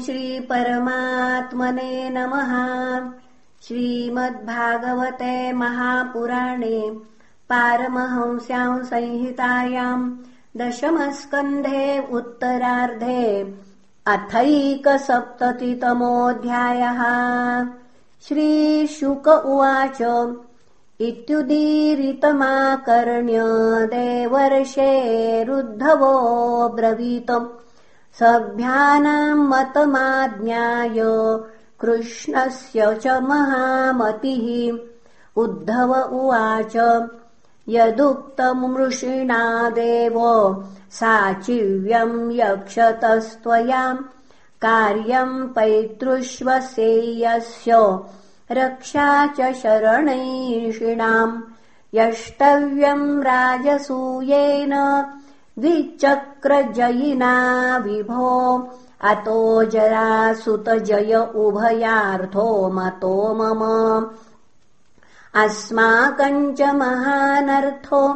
श्रीपरमात्मने नमः। श्रीमद्भागवते महापुराणे पारमहंस्याम् संहितायाम् दशमस्कन्धे उत्तरार्धे अथैकसप्ततितमोऽध्यायः। श्रीशुक उवाच इत्युदीरितमाकर्ण्य देवर्षे रुद्धवो ब्रवीतम् सभ्यानाम् मतमाज्ञाय कृष्णस्य च महामतिः। उद्धव उवाच यदुक्तमृषिणा देव साचिव्यम् यक्षतस्त्वयाम् कार्यम् पैतृष्वसेयस्य रक्षा च शरणैषिणाम् यष्टव्यम् राजसूयेन द्विचक्रजयिना विभो। अतो जरासुतजय उभयार्थो मतो मम। अस्माकम् च महानर्थो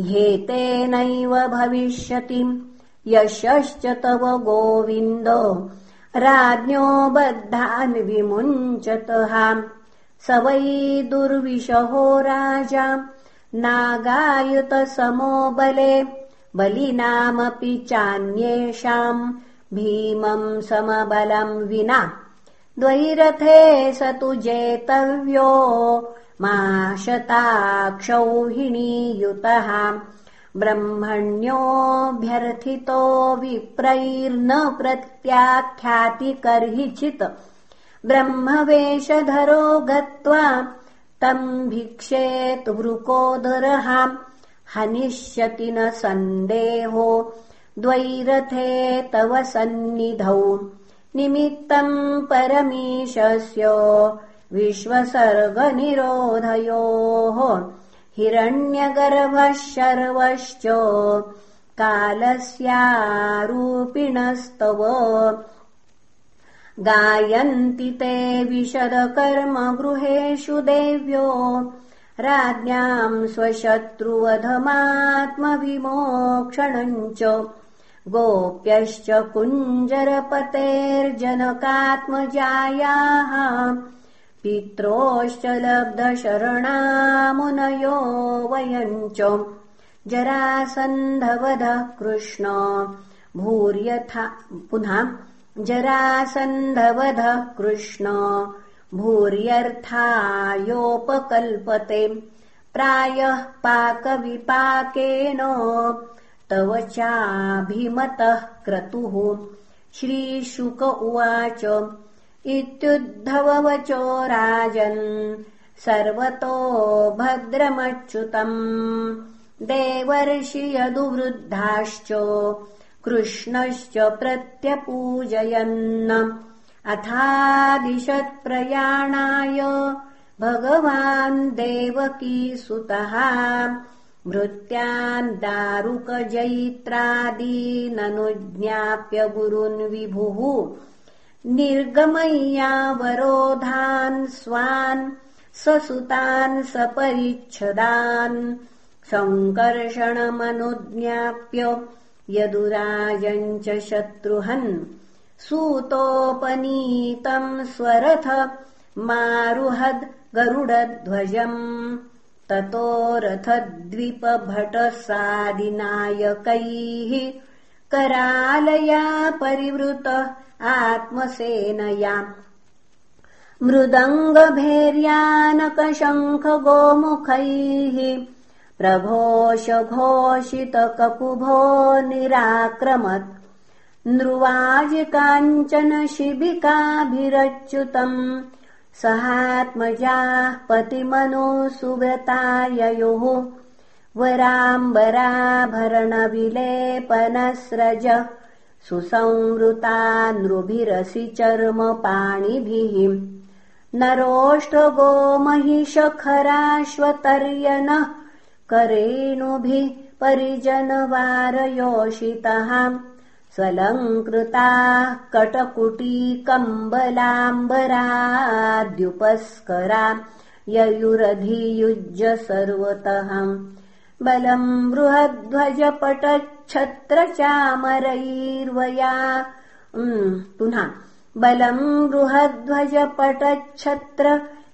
ह्येतेनैव भविष्यति। यशश्च तव गोविन्द राज्ञो बद्धान् विमुञ्चतः। स वै दुर्विशहो राजा नागायुतसमो बले बलिनामपि चान्येषाम् भीमम् समबलम् विना। द्वैरथे स तु जेतव्यो मा शताक्षौहिणीयुतः ब्रह्मण्योऽभ्यर्थितो विप्रैर्न प्रत्याख्याति कर्हिचित् ब्रह्मवेषधरो गत्वा तम् भिक्षेत् वृकोदरः हनिष्यति न सन्देहो। द्वैरथे तव सन्निधौ। निमित्तम् परमीशस्य विश्वसर्गनिरोधयोः। हिरण्यगर्भः शर्वश्च कालस्यारूपिणस्तव। गायन्ति ते विशदकर्म गृहेषु देव्यो राज्ञाम् स्वशत्रुवधमात्मविमोक्षणम् च गोप्यश्च कुञ्जरपतेर्जनकात्मजायाः पित्रोश्च लब्धशरणामुनयो वयम् च जरासन्धवधः कृष्ण भूर्यथा पुनः जरासन्धवधः कृष्ण भूर्यर्थायोपकल्पते। प्रायः पाकविपाकेन तव चाभिमतः क्रतुः। श्रीशुक उवाच इत्युद्धववचो राजन् सर्वतो भद्रमच्युतम्। देवर्षि यदुवृद्धाश्च कृष्णश्च प्रत्यपूजयन् अथादिशत्प्रयाणाय भगवान् देवकीसुतः भृत्यान् दारुकजैत्रादीननुज्ञाप्य गुरुन् विभुः निर्गमय्यावरोधान् स्वान् ससुतान् सपरिच्छदान् सङ्कर्षणमनुज्ञाप्य यदुराजम् च शत्रुहन् सूतोपनीतम् स्वरथ मारुहद् गरुडध्वजम्। ततो रथद्विपभटसादिनायकैः करालया परिवृत आत्मसेनया मृदङ्गभैर्यानकशङ्खगोमुखैः प्रघोषघोषितककुभो निराक्रमत् नृवाजिकाञ्चन शिबिकाभिरच्युतम् सहात्मजाः पतिमनो सुव्रताययोः वराम्बराभरणविलेपनस्रज सुसंवृता नृभिरसि चर्मपाणिभिः नरोष्ठगोमहिषखराश्वतर्यनः करेणुभिः परिजनवारयोषितः स्वलङ्कृताः कटकुटीकम्बलाम्बराद्युपस्करा ययुरधियुज्य सर्वतः बलम् बृहध्वजपटच्छत्रचामरैर्वया पुनः। बलम् बृहध्वजपटच्छत्र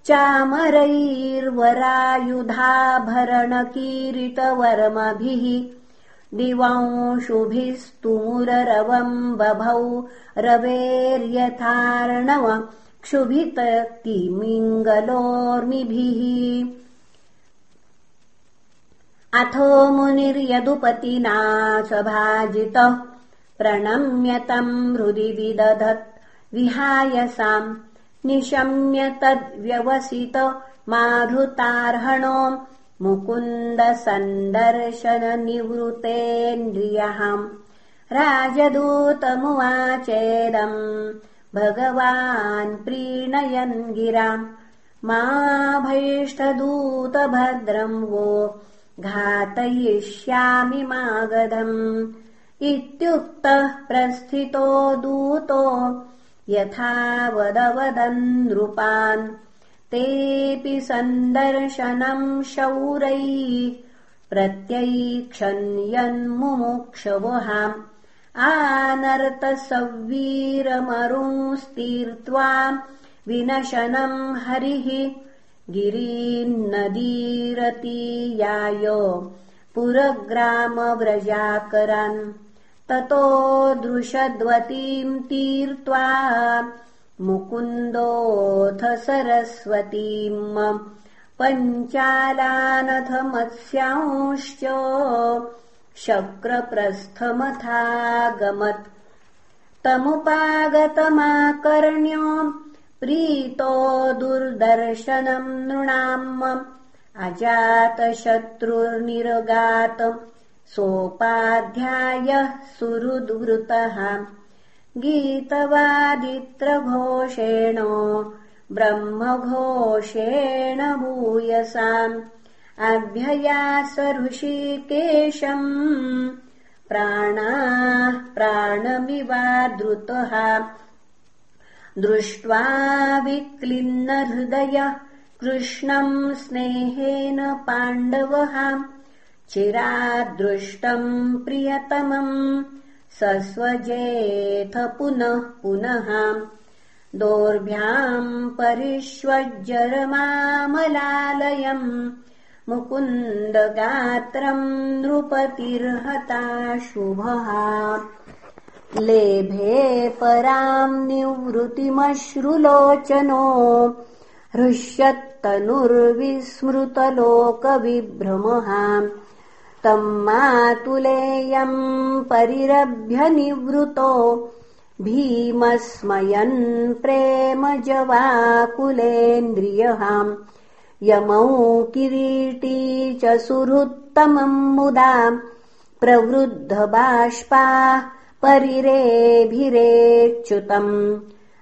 चामरैर्वरायुधाभरणकीरितवर्मभिः दिवांशुभिस्तुमुररवम् बभौ रवेर्यथार्णव क्षुभिततिमिङ्गलोर्मिभिः अथो मुनिर्यदुपतिना सभाजितः प्रणम्यतम् हृदि विदधत् विहायसाम् निशम्य तद्व्यवसित मारुतार्हणो मुकुन्दसन्दर्शननिवृतेन्द्रियहाम् राजदूतमुवाचेदम् भगवान् प्रीणयन् गिराम् मा भैष्ठदूतभद्रम् वो घातयिष्यामि मागधम्। इत्युक्तः प्रस्थितो दूतो यथावदवदन् नृपान् तेऽपि सन्दर्शनम् शौरैः प्रत्यैक्षन्यन्मुमुक्षवहाम् आनर्तसवीरमरुंस्तीर्त्वा विनशनम् हरिः गिरीन्नदीरतीयाय पुरग्रामव्रजाकरान् ततो दृशद्वतीम् तीर्त्वा मुकुन्दोऽथ सरस्वतीम् पञ्चालानथ मत्स्यांश्च शक्रप्रस्थमथागमत्। तमुपागतमाकर्ण्य प्रीतो दुर्दर्शनम् नृणाम् अजातशत्रुर्निरगात सोपाध्यायः सुहृद्वृतः गीतवादित्रघोषेण ब्रह्मघोषेण भूयसाम्। अभ्ययास ऋषिकेशम् प्राणाः प्राणमिवादृतः। दृष्ट्वा विक्लिन्नहृदय कृष्णम् स्नेहेन पाण्डवः। चिरादृष्टम् प्रियतमम् सस्वजेथ पुनः पुनः। दोर्भ्याम् परिष्वज्जरमामलालयम् मुकुन्दगात्रम् नृपतिर्हता शुभः लेभे पराम् निवृत्तिमश्रुलोचनो हृष्यत्तनुर्विस्मृतलोकविभ्रमः तम् मातुलेयम् परिरभ्यनिवृतो भीमस्मयन् प्रेमजवाकुलेन्द्रियः यमौ किरीटी च सुहृत्तमम् मुदा। प्रवृद्धबाष्पाः परिरेभिरेच्युतम्।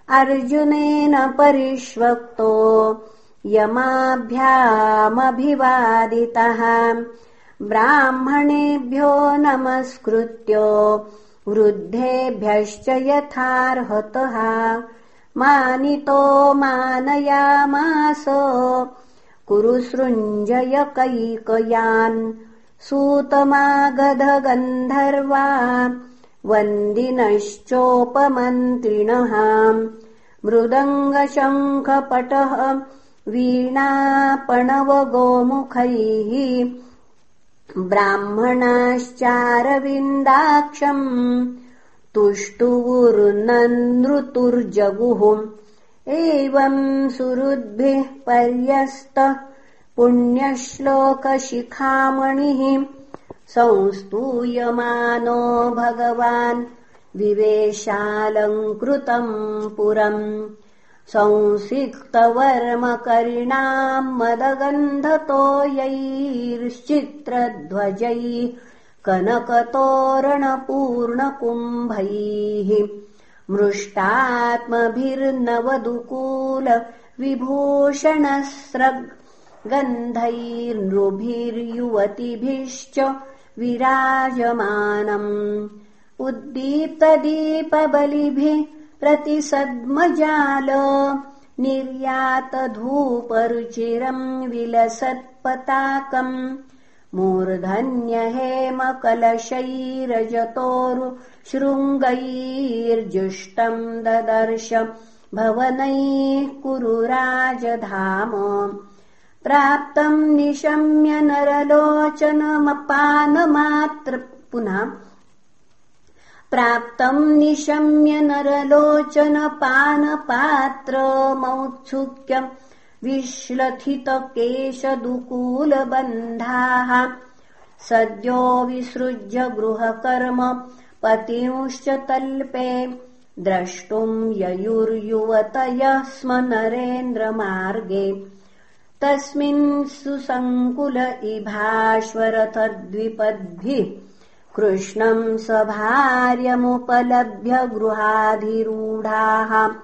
अर्जुनेन परिष्वक्तो। यमाभ्यामभिवादितः ब्राह्मणेभ्यो नमस्कृत्य वृद्धेभ्यश्च यथार्हतः। मानितो मानयामास कुरु सृञ्जय कैकयान् सूतमागधगन्धर्वा वन्दिनश्चोपमन्त्रिणः। मृदङ्गशङ्खपटः वीणापणवगोमुखैः ब्राह्मणाश्चारविन्दाक्षम् तुष्टुवुर्ननृतुर्जगुः एवम् सुहृद्भिः पर्यस्तः पुण्यश्लोकशिखामणिः। संस्तूयमानो भगवान् विवेशालङ्कृतम् पुरम् संसिक्तवर्मकरिणाम् मदगन्धतोयैश्चित्रध्वजैः कनकतोरणपूर्णकुम्भैः मृष्टात्मभिर्नवदुकूल विभूषणस्रग् गन्धैर्नृभिर्युवतिभिश्च विराजमानम् उद्दीप्तदीपबलिभिः प्रतिसद्मजाल। निर्यातधूपरुचिरम् विलसत्पताकम्। मूर्धन्यहेमकलशैरजतोरु शृङ्गैर्जुष्टम् ददर्श भवनैः कुरु राजधाम। प्राप्तम् निशम्य नरलोचनमपानमात्र पुनः प्राप्तम् निशम्य नरलोचनपानपात्रमौत्सुक्यम् विश्लथितकेशदुकूलबन्धाः। सद्यो विसृज्य गृहकर्म पतिंश्च तल्पे द्रष्टुम् ययुर्युवतयः स्म नरेन्द्रमार्गे। तस्मिन् सुसङ्कुल इभाश्वरथद्विपद्भिः कृष्णम् सभार्यमुपलभ्य गृहाधिरूढाः।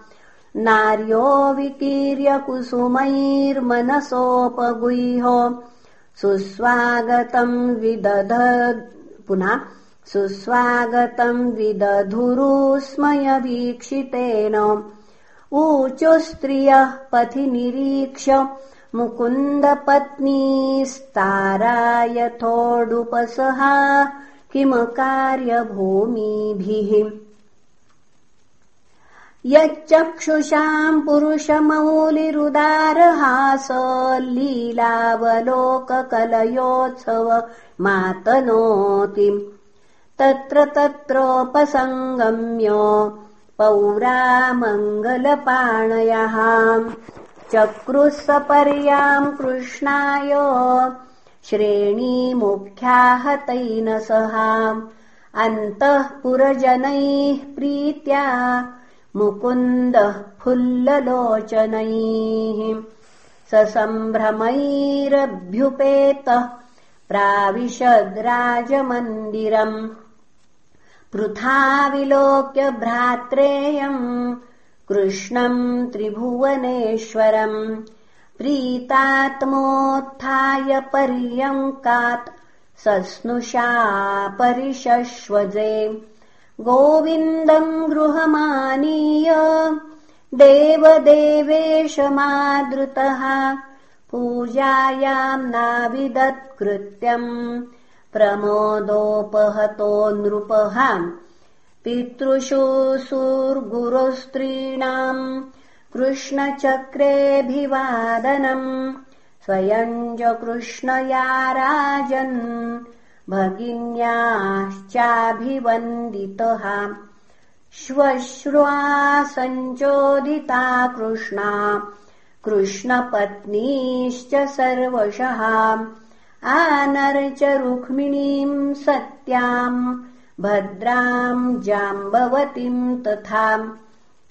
नार्यो विकीर्य कुसुमैर्मनसोपगुह्यो सुस्वागतम् विदध पुनः सुस्वागतम् विदधुरुस्मयवीक्षितेन। ऊचु स्त्रियः पथि निरीक्ष्य मुकुन्दपत्नीस्तारा यथोडुपसहा किमकार्यभूमिभिः। यच्चक्षुषाम् पुरुषमौलिरुदारहास लीलावलोककलयोत्सव मातनोति। तत्र तत्रोपसङ्गम्य पौरामङ्गलपाणयः। चक्रुः सपर्याम् कृष्णाय श्रेणीमुख्याहतैनसहा अन्तःपुरजनैः प्रीत्या मुकुन्दः फुल्ललोचनैः। ससम्भ्रमैरभ्युपेतः प्राविशद्राजमन्दिरम्। पृथाविलोक्य भ्रात्रेयम् कृष्णम् त्रिभुवनेश्वरम् प्रीतात्मोत्थाय पर्यङ्कात् सस्नुषा परिशश्वजे गोविन्दम् गृहमानीय देवदेवेशमादृतः पूजायाम् नाविदत्कृत्यम् प्रमोदोपहतो नृपः। पितृषु सुर्गुरुस्त्रीणाम् कृष्णचक्रेऽभिवादनम्। स्वयम् च कृष्णया राजन् भगिन्याश्चाभिवन्दितः। श्वश्रुवा सञ्चोदिता कृष्णा कृष्णपत्नीश्च सर्वशः। आनर्च रुक्मिणीम् सत्याम् भद्राम् जाम्बवतीम् तथा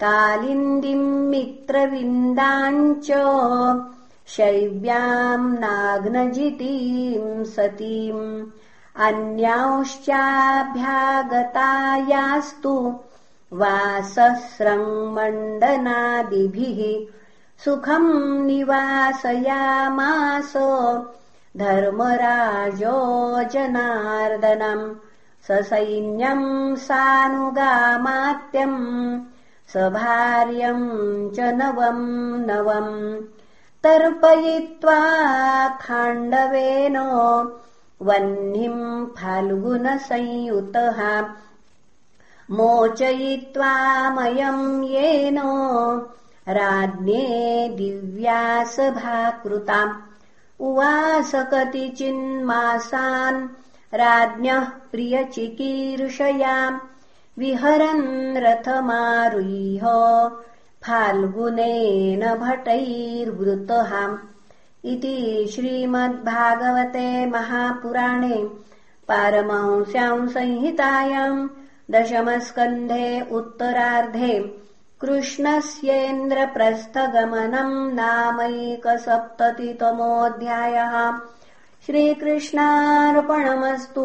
कालिन्दीम् मित्रविन्दाम् च शैव्याम् नाग्नजितीम् सतीम्। अन्यांश्चाभ्यागतायास्तु वासस्रङ्मण्डनादिभिः सुखम् निवासयामास धर्मराजो जनार्दनम्। ससैन्यम् सानुगामात्यम् सभार्यम् च नवम् नवम् तर्पयित्वा खाण्डवेन वह्निम् फाल्गुनसंयुतः मोचयित्वामयम् येन राज्ञे दिव्यासभाकृताम्। उवास कतिचिन्मासान् राज्ञः प्रियचिकीर्षयाम् विहरन् रथमारुह्य फाल्गुनेन भटैर्वृतः इति श्रीमद्भागवते महापुराणे पारमहंस्याम् संहितायाम् दशमस्कन्धे उत्तरार्धे कृष्णस्येन्द्रप्रस्थगमनम् नामैकसप्ततितमोऽध्यायः। श्रीकृष्णार्पणमस्तु